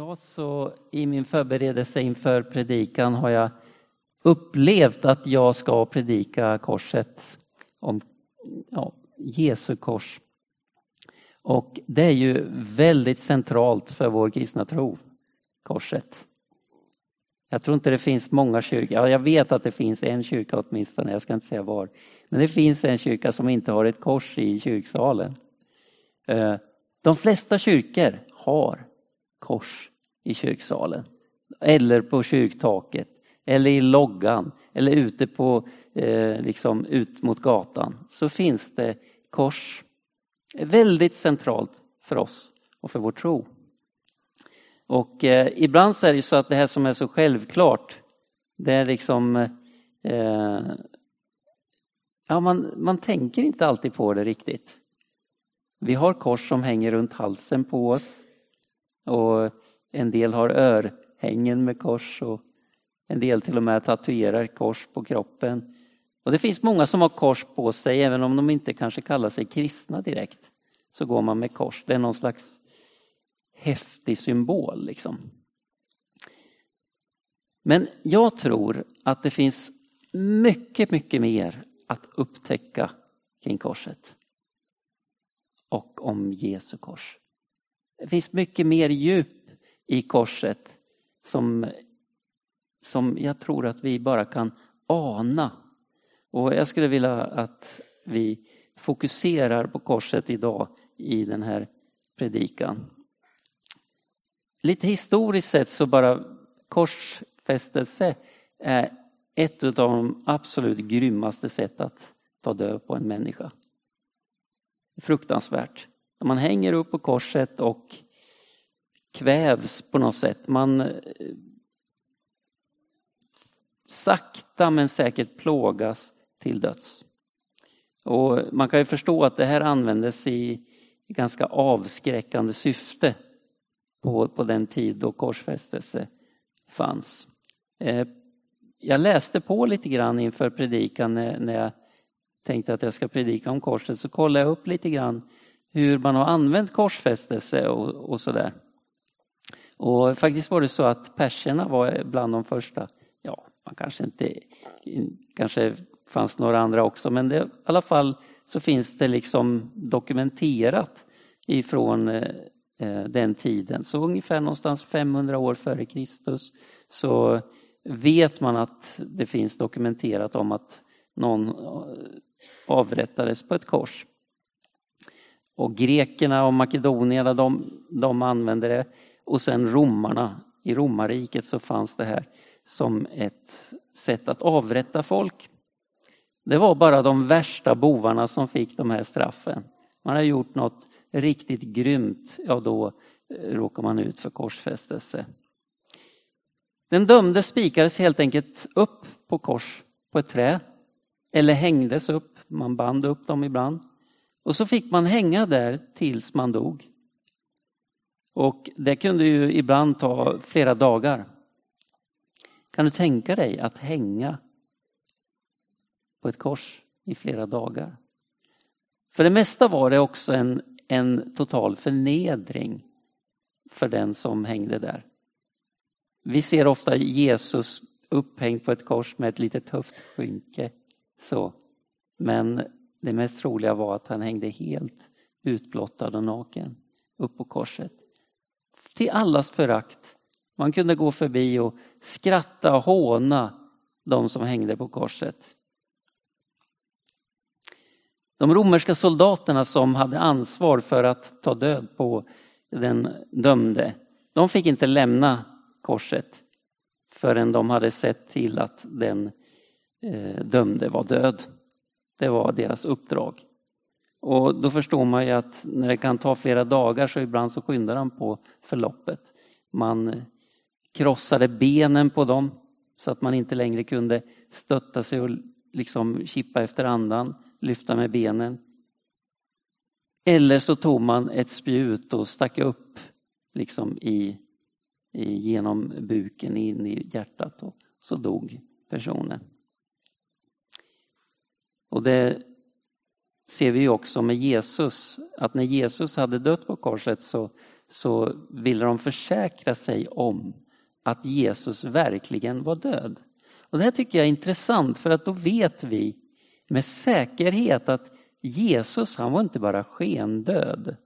Idag så i min förberedelse inför predikan har jag upplevt att jag ska predika korset om ja, Jesu kors. Och det är ju väldigt centralt för vår kristna tro, korset. Jag tror inte det finns många kyrkor, ja, jag vet att det finns en kyrka åtminstone, jag ska inte säga var. Men det finns en kyrka som inte har ett kors i kyrksalen. Eh, de flesta kyrkor har kors i kyrksalen. Eller på kyrktaket, eller i loggan, eller ute på, eh, liksom ut mot gatan. Så finns det kors. Väldigt centralt för oss och för vår tro. Och eh, ibland så är det så att det här som är så självklart, det är liksom eh, Ja, man, man tänker inte alltid på det riktigt. Vi har kors som hänger runt halsen på oss. Och en del har örhängen med kors och en del till och med tatuerar kors på kroppen. Och det finns många som har kors på sig även om de inte kanske kallar sig kristna direkt. Så går man med kors. Det är någon slags häftig symbol liksom. Men jag tror att det finns mycket, mycket mer att upptäcka kring korset. Och om Jesu kors. Det finns mycket mer djup i korset som, som jag tror att vi bara kan ana. Och jag skulle vilja att vi fokuserar på korset idag i den här predikan. Lite historiskt sett så bara korsfästelse är ett av de absolut grymmaste sätt att ta död på en människa. Fruktansvärt. Man hänger upp på korset och kvävs på något sätt. Man eh, sakta men säkert plågas till döds. Och man kan ju förstå att det här användes i ganska avskräckande syfte på, på den tid då korsfästelse fanns. Eh, jag läste på lite grann inför predikan när jag tänkte att jag ska predika om korset så kollade jag upp lite grann hur man har använt korsfästelse och, och sådär. Och faktiskt var det så att perserna var bland de första, ja, man kanske inte, kanske fanns några andra också, men det, i alla fall så finns det liksom dokumenterat ifrån eh, eh den tiden. Så ungefär någonstans 500 år före Kristus så vet man att det finns dokumenterat om att någon eh, avrättades på ett kors. Och grekerna och makedonierna de, de använde det och sen romarna. I romarriket så fanns det här som ett sätt att avrätta folk. Det var bara de värsta bovarna som fick de här straffen. Man har gjort något riktigt grymt, ja då eh, råkar man ut för korsfästelse. Den dömde spikades helt enkelt upp på kors på ett trä eller hängdes upp, man band upp dem ibland. Och så fick man hänga där tills man dog. Och det kunde ju ibland ta flera dagar. Kan du tänka dig att hänga på ett kors i flera dagar? För det mesta var det också en, en total förnedring för den som hängde där. Vi ser ofta Jesus upphängd på ett kors med ett litet höftskynke. Så. Men det mest troliga var att han hängde helt utblottad och naken upp på korset. Till allas förakt. Man kunde gå förbi och skratta och håna de som hängde på korset. De romerska soldaterna som hade ansvar för att ta död på den dömde, de fick inte lämna korset förrän de hade sett till att den eh, dömde var död. Det var deras uppdrag. Och då förstår man ju att när det kan ta flera dagar så ibland så skyndar han på förloppet. Man krossade benen på dem så att man inte längre kunde stötta sig och liksom kippa efter andan, lyfta med benen. Eller så tog man ett spjut och stack upp liksom i genom buken in i hjärtat och så dog personen. Och det ser vi också med Jesus, att när Jesus hade dött på korset så, så ville de försäkra sig om att Jesus verkligen var död. Och Det här tycker jag är intressant för att då vet vi med säkerhet att Jesus han var inte bara skendöd.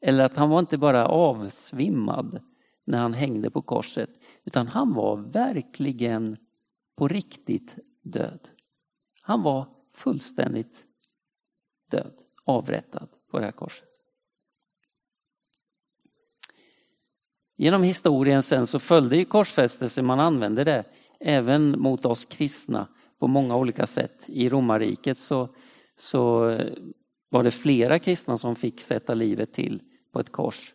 Eller att han var inte bara avsvimmad när han hängde på korset. Utan han var verkligen på riktigt död. Han var fullständigt död, avrättad på det här korset. Genom historien sen så följde ju korsfästelse, man använde det även mot oss kristna på många olika sätt. I romarriket så, så var det flera kristna som fick sätta livet till på ett kors.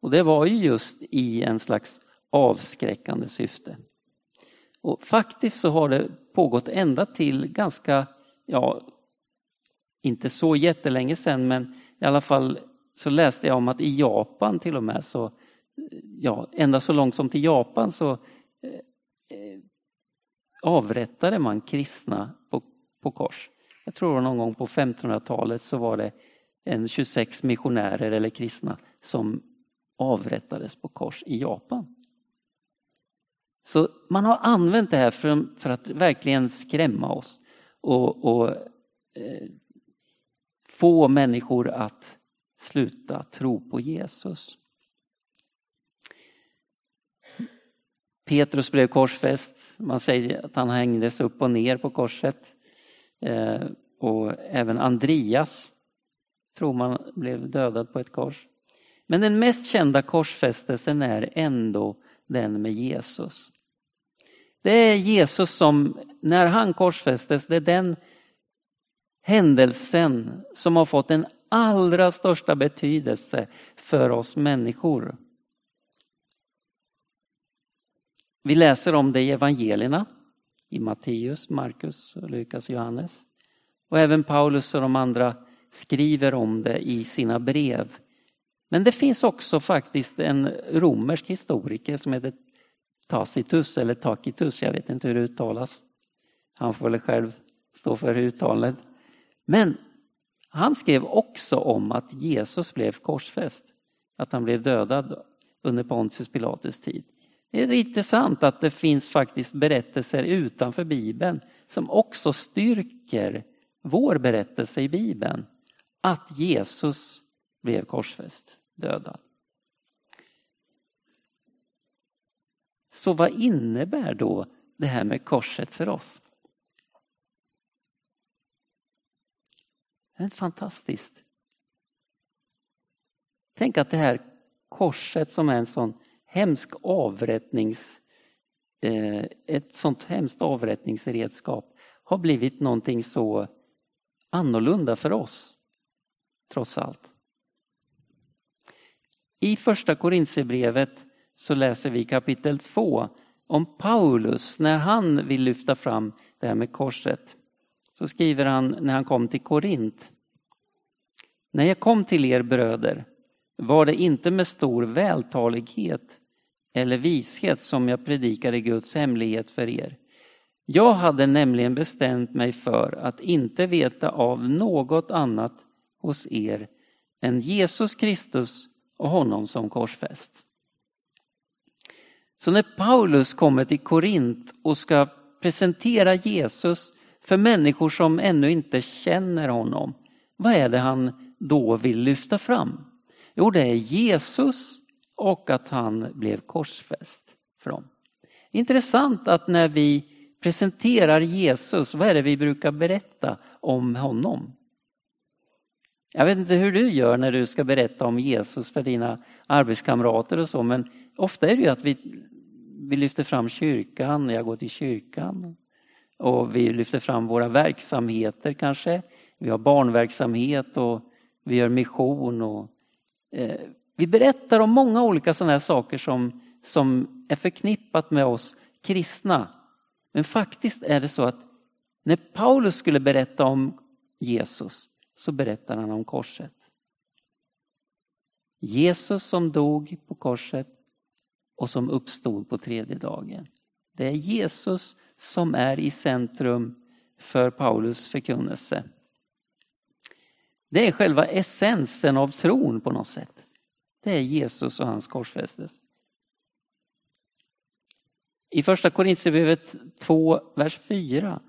Och det var ju just i en slags avskräckande syfte. Och faktiskt så har det pågått ända till ganska, ja, inte så jättelänge sedan men i alla fall så läste jag om att i Japan till och med så, ja, ända så långt som till Japan så eh, eh avrättade man kristna på, på kors. Jag tror någon gång på 1500-talet så var det en 26 missionärer eller kristna som avrättades på kors i Japan. Så man har använt det här för, för att verkligen skrämma oss och, och eh, få människor att sluta tro på Jesus. Petrus blev korsfäst. Man säger att han hängdes upp och ner på korset. Eh, och även Andreas tror man blev dödad på ett kors. Men den mest kända korsfästelsen är ändå den med Jesus. Det är Jesus som, när han korsfästes, det är den händelsen som har fått den allra största betydelse för oss människor. Vi läser om det i evangelierna, i Matteus, Markus, Lukas och Johannes. Och även Paulus och de andra skriver om det i sina brev. Men det finns också faktiskt en romersk historiker som heter Tacitus eller Tacitus, jag vet inte hur det uttalas. Han får väl själv stå för uttalet. Men han skrev också om att Jesus blev korsfäst, att han blev dödad under Pontius Pilatus tid. Det är intressant att det finns faktiskt berättelser utanför Bibeln som också styrker vår berättelse i Bibeln. Att Jesus blev korsfäst, dödad. Så vad innebär då det här med korset för oss? Det är fantastiskt. Tänk att det här korset som är en sån hemsk avrättnings, eh, ett sånt hemskt avrättningsredskap har blivit någonting så annorlunda för oss, trots allt. I första Korintierbrevet så läser vi kapitel 2 om Paulus när han vill lyfta fram det här med korset. Så skriver han när han kom till Korint. När jag kom till er bröder var det inte med stor vältalighet eller vishet som jag predikade Guds hemlighet för er. Jag hade nämligen bestämt mig för att inte veta av något annat hos er än Jesus Kristus och honom som korsfäst. Så när Paulus kommer till Korint och ska presentera Jesus för människor som ännu inte känner honom, vad är det han då vill lyfta fram? Jo, det är Jesus och att han blev korsfäst för dem. Intressant att när vi presenterar Jesus, vad är det vi brukar berätta om honom? Jag vet inte hur du gör när du ska berätta om Jesus för dina arbetskamrater och så, men ofta är det ju att vi, vi lyfter fram kyrkan, jag går till kyrkan. Och vi lyfter fram våra verksamheter kanske. Vi har barnverksamhet och vi gör mission. Och, eh, vi berättar om många olika sådana här saker som, som är förknippat med oss kristna. Men faktiskt är det så att när Paulus skulle berätta om Jesus så berättar han om korset. Jesus som dog på korset och som uppstod på tredje dagen. Det är Jesus som är i centrum för Paulus förkunnelse. Det är själva essensen av tron på något sätt. Det är Jesus och hans korsfästes. I första Korintierbrevet 2, vers 4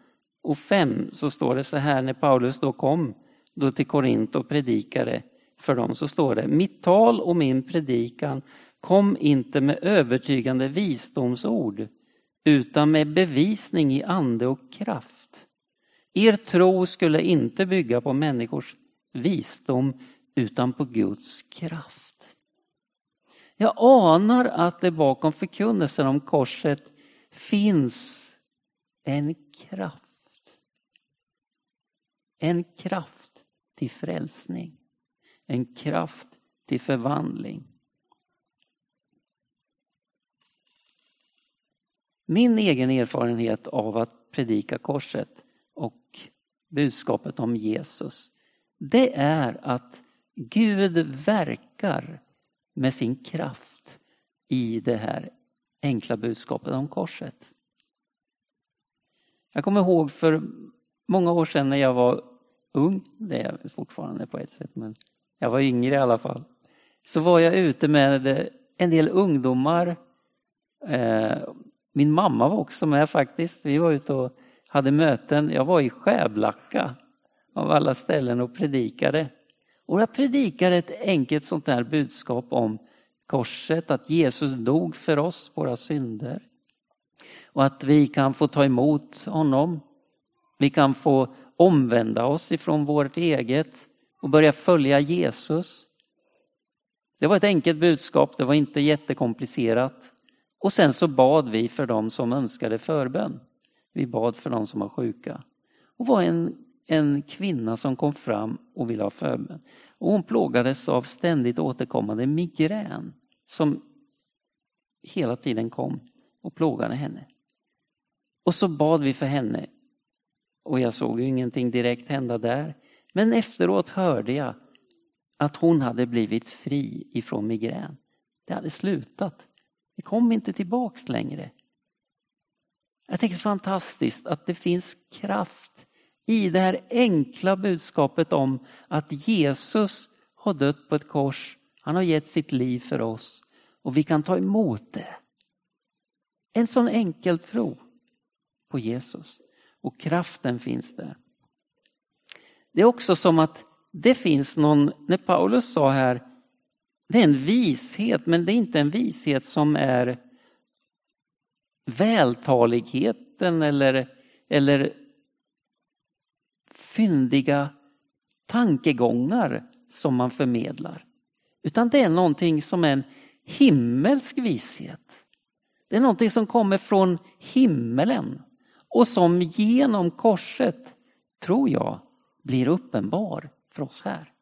och 5 så står det så här när Paulus då kom då till Korint och predikade för dem så står det Mitt tal och min predikan kom inte med övertygande visdomsord utan med bevisning i ande och kraft. Er tro skulle inte bygga på människors visdom utan på Guds kraft. Jag anar att det bakom förkunnelsen om korset finns en kraft. En kraft till frälsning. En kraft till förvandling. Min egen erfarenhet av att predika korset och budskapet om Jesus, det är att Gud verkar med sin kraft i det här enkla budskapet om korset. Jag kommer ihåg för många år sedan när jag var ung, det är jag fortfarande på ett sätt, men jag var yngre i alla fall. Så var jag ute med en del ungdomar. Eh, min mamma var också med faktiskt. Vi var ute och hade möten. Jag var i Skäblacka av alla ställen och predikade. Och jag predikade ett enkelt sånt här budskap om korset, att Jesus dog för oss, våra synder. Och att vi kan få ta emot honom. Vi kan få omvända oss ifrån vårt eget och börja följa Jesus. Det var ett enkelt budskap, det var inte jättekomplicerat. Och sen så bad vi för dem som önskade förbön. Vi bad för dem som var sjuka. Och var en, en kvinna som kom fram och ville ha förbön. Och hon plågades av ständigt återkommande migrän som hela tiden kom och plågade henne. Och så bad vi för henne. Och jag såg ju ingenting direkt hända där. Men efteråt hörde jag att hon hade blivit fri ifrån migrän. Det hade slutat. Det kom inte tillbaks längre. Jag tycker det är fantastiskt att det finns kraft i det här enkla budskapet om att Jesus har dött på ett kors. Han har gett sitt liv för oss och vi kan ta emot det. En sån enkel tro på Jesus och kraften finns där. Det är också som att det finns någon, när Paulus sa här, det är en vishet men det är inte en vishet som är vältaligheten eller, eller fyndiga tankegångar som man förmedlar. Utan det är någonting som är en himmelsk vishet. Det är någonting som kommer från himmelen och som genom korset, tror jag, blir uppenbar för oss här.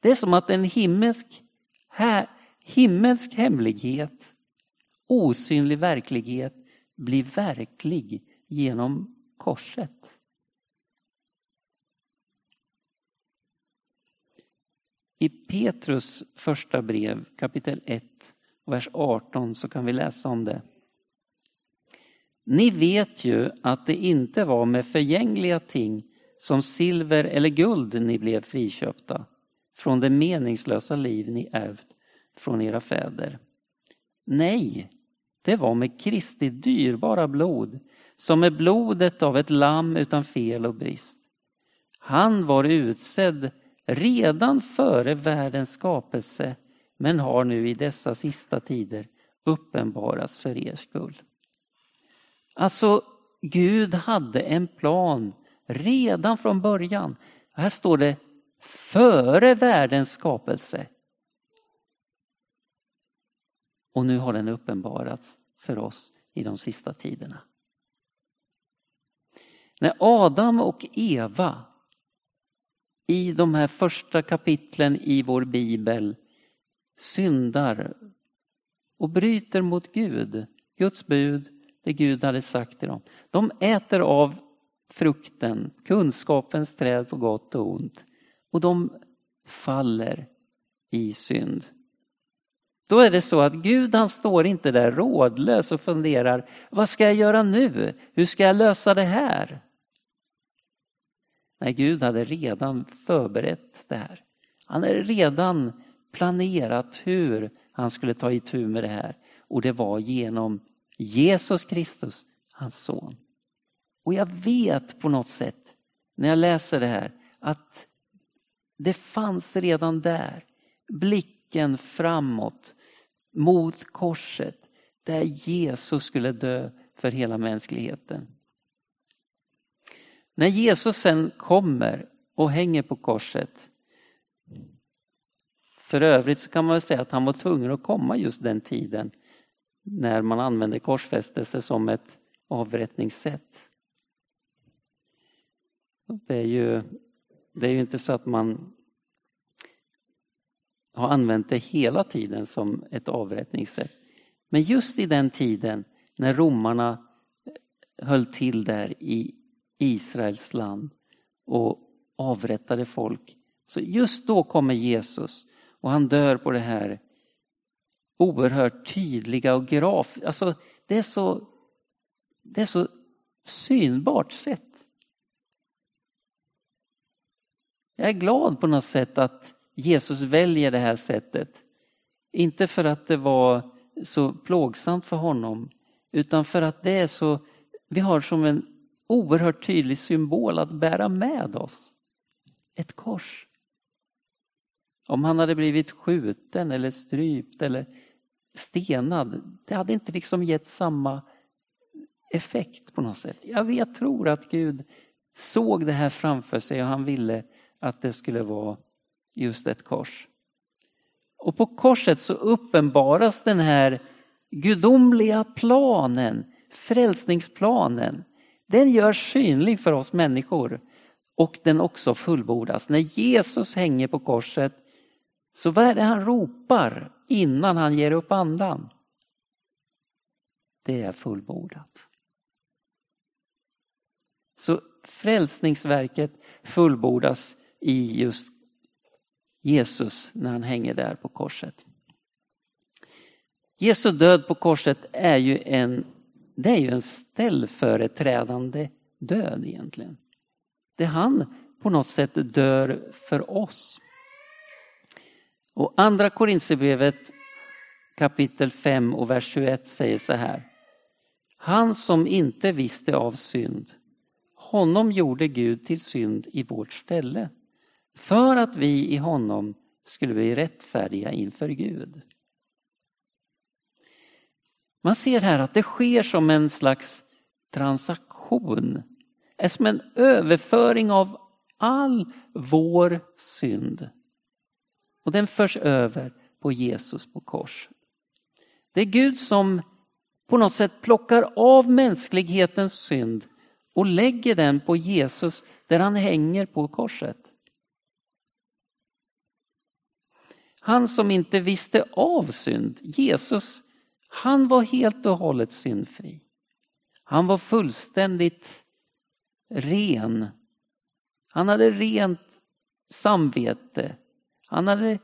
Det är som att en himmelsk, här, himmelsk hemlighet, osynlig verklighet blir verklig genom korset. I Petrus första brev kapitel 1 vers 18 så kan vi läsa om det. Ni vet ju att det inte var med förgängliga ting som silver eller guld ni blev friköpta från det meningslösa liv ni ärvt från era fäder. Nej, det var med Kristi dyrbara blod, som är blodet av ett lamm utan fel och brist. Han var utsedd redan före världens skapelse men har nu i dessa sista tider uppenbarats för er skull. Alltså, Gud hade en plan redan från början. Här står det före världens skapelse. Och nu har den uppenbarats för oss i de sista tiderna. När Adam och Eva i de här första kapitlen i vår bibel syndar och bryter mot Gud, Guds bud, det Gud hade sagt till dem. De äter av frukten, kunskapens träd på gott och ont och de faller i synd. Då är det så att Gud han står inte där rådlös och funderar, vad ska jag göra nu? Hur ska jag lösa det här? Nej, Gud hade redan förberett det här. Han hade redan planerat hur han skulle ta itu med det här. Och det var genom Jesus Kristus, hans son. Och jag vet på något sätt, när jag läser det här, att det fanns redan där blicken framåt mot korset där Jesus skulle dö för hela mänskligheten. När Jesus sen kommer och hänger på korset. För övrigt så kan man säga att han var tvungen att komma just den tiden när man använde korsfästelse som ett avrättningssätt. Det är ju, det är ju inte så att man har använt det hela tiden som ett avrättningssätt. Men just i den tiden när romarna eh, höll till där i Israels land och avrättade folk. Så just då kommer Jesus och han dör på det här oerhört tydliga och graf... Alltså det är så, det är så synbart sätt. Jag är glad på något sätt att Jesus väljer det här sättet. Inte för att det var så plågsamt för honom utan för att det är så, vi har som en oerhört tydlig symbol att bära med oss. Ett kors. Om han hade blivit skjuten eller strypt eller stenad, det hade inte liksom gett samma effekt på något sätt. Jag vet, tror att Gud såg det här framför sig och han ville att det skulle vara just ett kors. Och på korset så uppenbaras den här gudomliga planen, frälsningsplanen. Den görs synlig för oss människor och den också fullbordas. När Jesus hänger på korset, så vad är det han ropar innan han ger upp andan? Det är fullbordat. Så frälsningsverket fullbordas i just Jesus när han hänger där på korset. Jesu död på korset är ju en, det är ju en ställföreträdande död egentligen. Det han på något sätt dör för oss. Och andra Korinthierbrevet kapitel 5 och vers 21 säger så här. Han som inte visste av synd, honom gjorde Gud till synd i vårt ställe för att vi i honom skulle bli rättfärdiga inför Gud. Man ser här att det sker som en slags transaktion. är som en överföring av all vår synd. Och den förs över på Jesus på kors. Det är Gud som på något sätt plockar av mänsklighetens synd och lägger den på Jesus där han hänger på korset. Han som inte visste av synd, Jesus, han var helt och hållet syndfri. Han var fullständigt ren. Han hade rent samvete. Han hade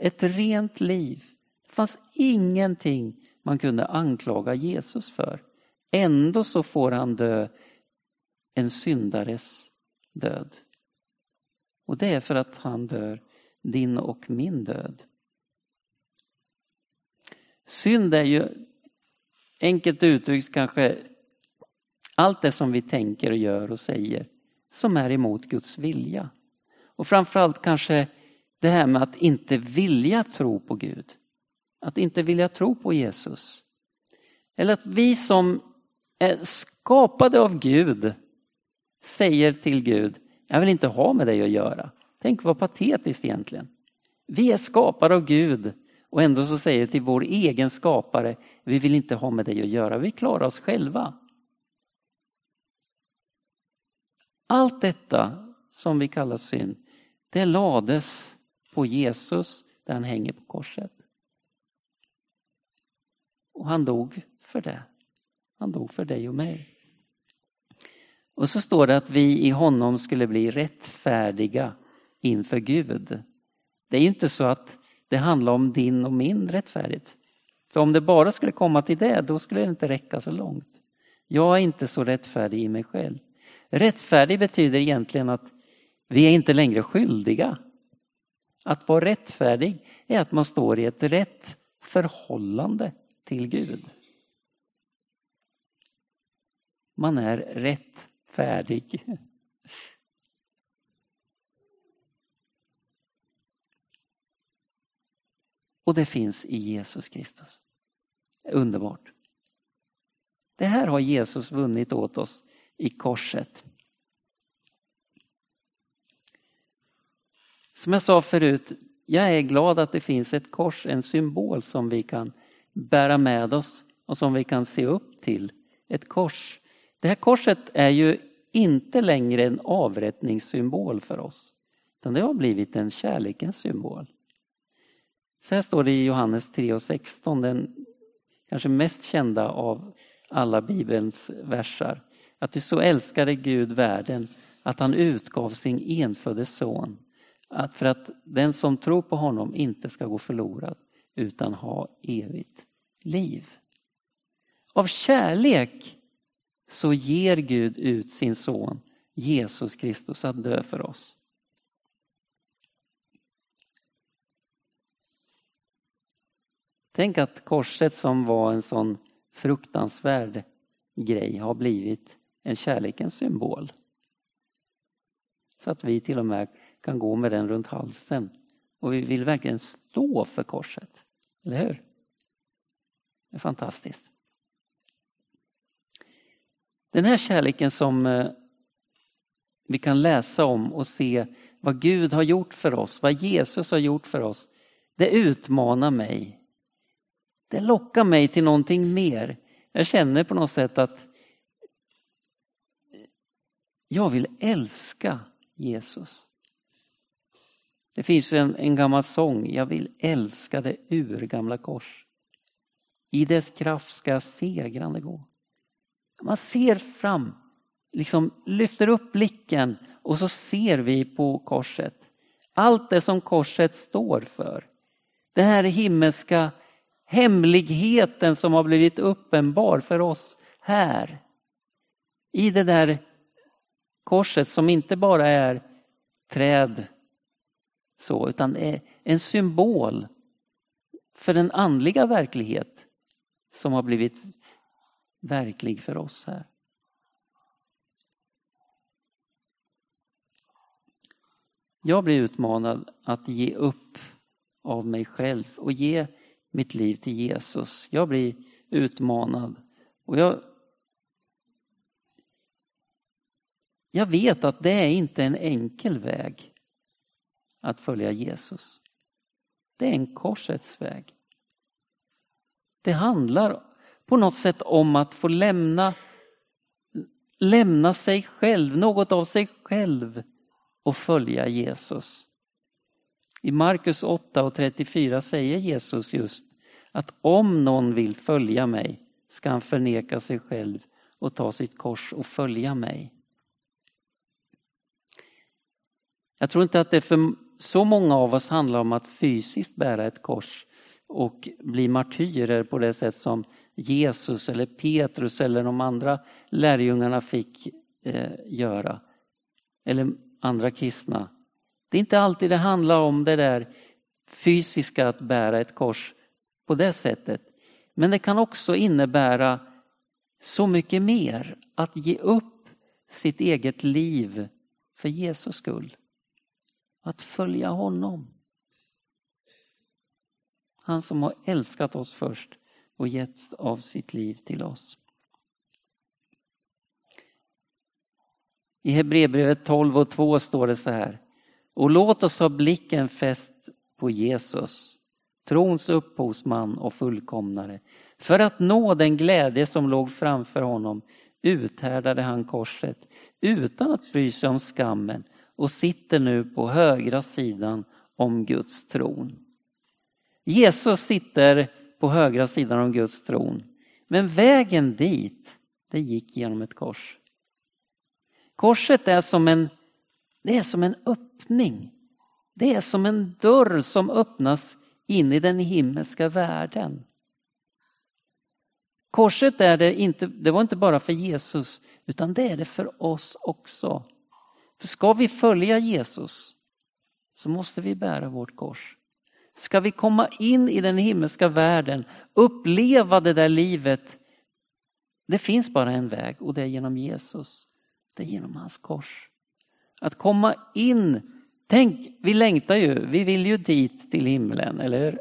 ett rent liv. Det fanns ingenting man kunde anklaga Jesus för. Ändå så får han dö en syndares död. Och det är för att han dör din och min död. Synd är ju enkelt uttryckt kanske allt det som vi tänker och gör och säger som är emot Guds vilja. Och framförallt kanske det här med att inte vilja tro på Gud. Att inte vilja tro på Jesus. Eller att vi som är skapade av Gud säger till Gud, jag vill inte ha med dig att göra. Tänk vad patetiskt egentligen. Vi är skapade av Gud och ändå så säger vi till vår egen skapare, vi vill inte ha med dig att göra, vi klarar oss själva. Allt detta som vi kallar synd, det lades på Jesus där han hänger på korset. Och han dog för det. Han dog för dig och mig. Och så står det att vi i honom skulle bli rättfärdiga inför Gud. Det är ju inte så att det handlar om din och min rättfärdighet. För om det bara skulle komma till det, då skulle det inte räcka så långt. Jag är inte så rättfärdig i mig själv. Rättfärdig betyder egentligen att vi är inte längre skyldiga. Att vara rättfärdig är att man står i ett rätt förhållande till Gud. Man är rättfärdig. Och det finns i Jesus Kristus. Underbart. Det här har Jesus vunnit åt oss i korset. Som jag sa förut, jag är glad att det finns ett kors, en symbol som vi kan bära med oss och som vi kan se upp till. Ett kors. Det här korset är ju inte längre en avrättningssymbol för oss. Utan det har blivit en kärlekens symbol. Så här står det i Johannes 3 och 16, den kanske mest kända av alla Bibelns versar. Att du så älskade Gud världen att han utgav sin enfödde son. Att för att den som tror på honom inte ska gå förlorad utan ha evigt liv. Av kärlek så ger Gud ut sin son Jesus Kristus att dö för oss. Tänk att korset som var en sån fruktansvärd grej har blivit en kärlekens symbol. Så att vi till och med kan gå med den runt halsen. Och vi vill verkligen stå för korset. Eller hur? Det är fantastiskt. Den här kärleken som eh, vi kan läsa om och se vad Gud har gjort för oss, vad Jesus har gjort för oss. Det utmanar mig det lockar mig till någonting mer. Jag känner på något sätt att jag vill älska Jesus. Det finns en, en gammal sång, jag vill älska det urgamla kors. I dess kraft ska jag segrande gå. Man ser fram, liksom lyfter upp blicken och så ser vi på korset. Allt det som korset står för. Det här himmelska hemligheten som har blivit uppenbar för oss här. I det där korset som inte bara är träd så, utan är en symbol för den andliga verklighet som har blivit verklig för oss här. Jag blir utmanad att ge upp av mig själv och ge mitt liv till Jesus. Jag blir utmanad. Och jag, jag vet att det är inte en enkel väg att följa Jesus. Det är en korsets väg. Det handlar på något sätt om att få lämna, lämna sig själv, något av sig själv och följa Jesus. I Markus 8 och 34 säger Jesus just att om någon vill följa mig ska han förneka sig själv och ta sitt kors och följa mig. Jag tror inte att det för så många av oss handlar om att fysiskt bära ett kors och bli martyrer på det sätt som Jesus eller Petrus eller de andra lärjungarna fick eh, göra. Eller andra kristna. Det är inte alltid det handlar om det där fysiska att bära ett kors på det sättet. Men det kan också innebära så mycket mer. Att ge upp sitt eget liv för Jesus skull. Att följa honom. Han som har älskat oss först och gett av sitt liv till oss. I Hebreerbrevet 12 och 2 står det så här. Och låt oss ha blicken fäst på Jesus, trons upphovsman och fullkomnare. För att nå den glädje som låg framför honom uthärdade han korset utan att bry sig om skammen och sitter nu på högra sidan om Guds tron. Jesus sitter på högra sidan om Guds tron. Men vägen dit, det gick genom ett kors. Korset är som en, det är som en öppning. Det är som en dörr som öppnas in i den himmelska världen. Korset är det, inte, det var inte bara för Jesus, utan det är det för oss också. För ska vi följa Jesus, så måste vi bära vårt kors. Ska vi komma in i den himmelska världen, uppleva det där livet, det finns bara en väg och det är genom Jesus. Det är genom hans kors. Att komma in, tänk vi längtar ju, vi vill ju dit till himlen, eller hur?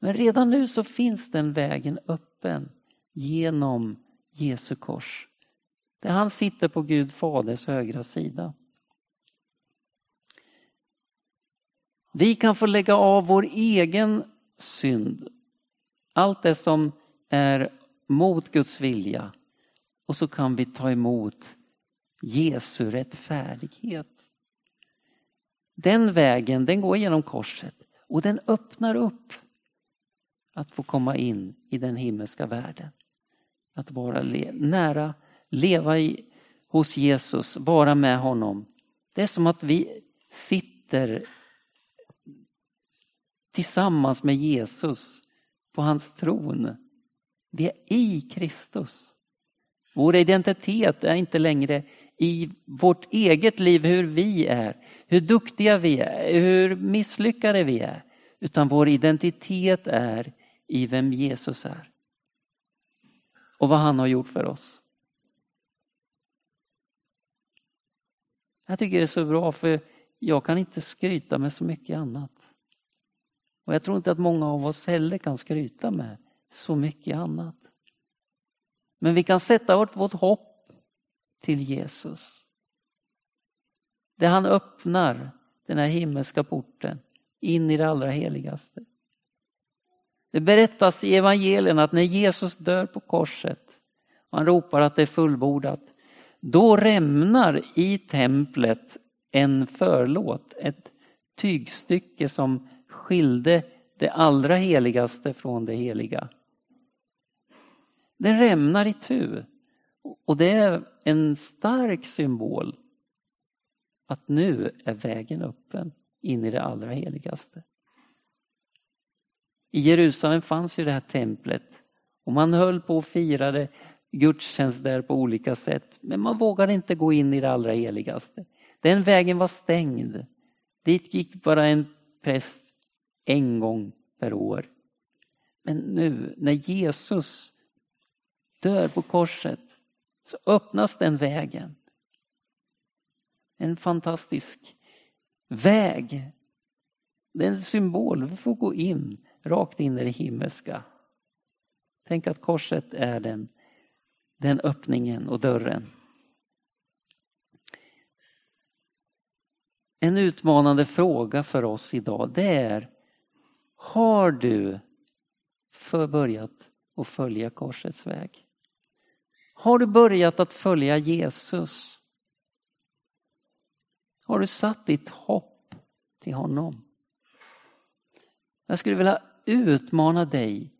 Men redan nu så finns den vägen öppen genom Jesu kors. Där han sitter på Gud faders högra sida. Vi kan få lägga av vår egen synd. Allt det som är mot Guds vilja. Och så kan vi ta emot Jesu rättfärdighet. Den vägen den går genom korset och den öppnar upp att få komma in i den himmelska världen. Att vara le nära, leva i, hos Jesus, vara med honom. Det är som att vi sitter tillsammans med Jesus på hans tron. Vi är i Kristus. Vår identitet är inte längre i vårt eget liv hur vi är, hur duktiga vi är, hur misslyckade vi är. Utan vår identitet är i vem Jesus är. Och vad han har gjort för oss. Jag tycker det är så bra för jag kan inte skryta med så mycket annat. Och jag tror inte att många av oss heller kan skryta med så mycket annat. Men vi kan sätta vårt, vårt hopp till Jesus. Där han öppnar den här himmelska porten in i det allra heligaste. Det berättas i evangelierna att när Jesus dör på korset och han ropar att det är fullbordat, då rämnar i templet en förlåt, ett tygstycke som skilde det allra heligaste från det heliga. Den rämnar i tu. Och det är en stark symbol att nu är vägen öppen in i det allra heligaste. I Jerusalem fanns ju det här templet och man höll på och firade gudstjänst där på olika sätt. Men man vågade inte gå in i det allra heligaste. Den vägen var stängd. Dit gick bara en präst en gång per år. Men nu när Jesus dör på korset så öppnas den vägen. En fantastisk väg. Det är en symbol, vi får gå in rakt in i det himmelska. Tänk att korset är den, den öppningen och dörren. En utmanande fråga för oss idag det är Har du börjat att följa korsets väg? Har du börjat att följa Jesus? Har du satt ditt hopp till honom? Jag skulle vilja utmana dig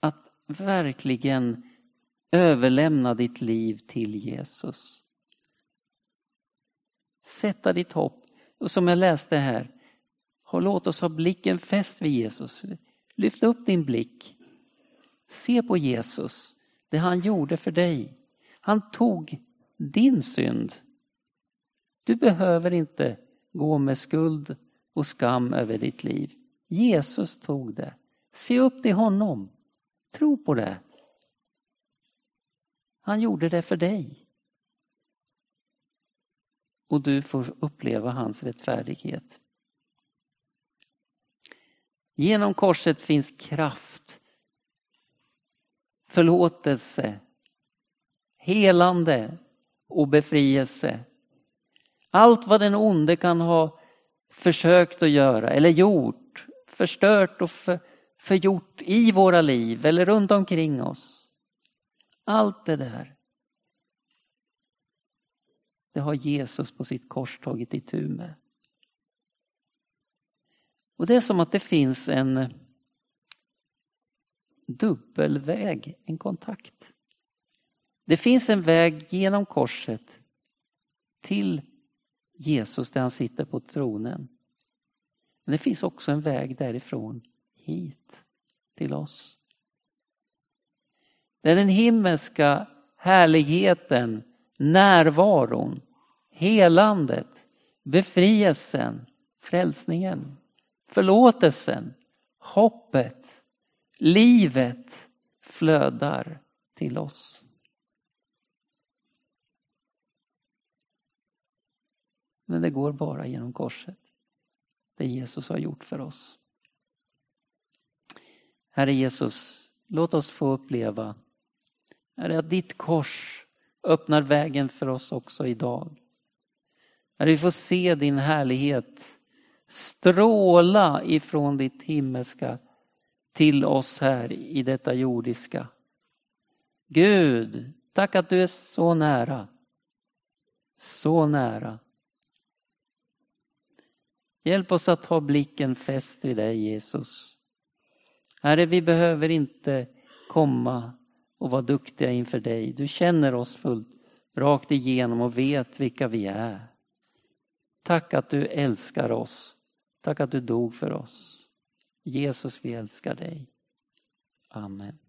att verkligen överlämna ditt liv till Jesus. Sätta ditt hopp. Och som jag läste här, låt oss ha blicken fäst vid Jesus. Lyft upp din blick. Se på Jesus, det han gjorde för dig. Han tog din synd. Du behöver inte gå med skuld och skam över ditt liv. Jesus tog det. Se upp till honom. Tro på det. Han gjorde det för dig. Och du får uppleva hans rättfärdighet. Genom korset finns kraft, förlåtelse, helande och befrielse. Allt vad den onde kan ha försökt att göra eller gjort förstört och för, förgjort i våra liv eller runt omkring oss. Allt det där. Det har Jesus på sitt kors tagit itu med. Och det är som att det finns en dubbelväg, en kontakt. Det finns en väg genom korset till Jesus där han sitter på tronen. Men det finns också en väg därifrån hit till oss. Det är den himmelska härligheten, närvaron, helandet, befrielsen, frälsningen, förlåtelsen, hoppet, livet flödar till oss. Men det går bara genom korset. Det Jesus har gjort för oss. Herre Jesus, låt oss få uppleva Herre, att ditt kors öppnar vägen för oss också idag. Herre, vi får se din härlighet stråla ifrån ditt himmelska till oss här i detta jordiska. Gud, tack att du är så nära. Så nära. Hjälp oss att ha blicken fäst vid dig Jesus. Herre, vi behöver inte komma och vara duktiga inför dig. Du känner oss fullt rakt igenom och vet vilka vi är. Tack att du älskar oss. Tack att du dog för oss. Jesus, vi älskar dig. Amen.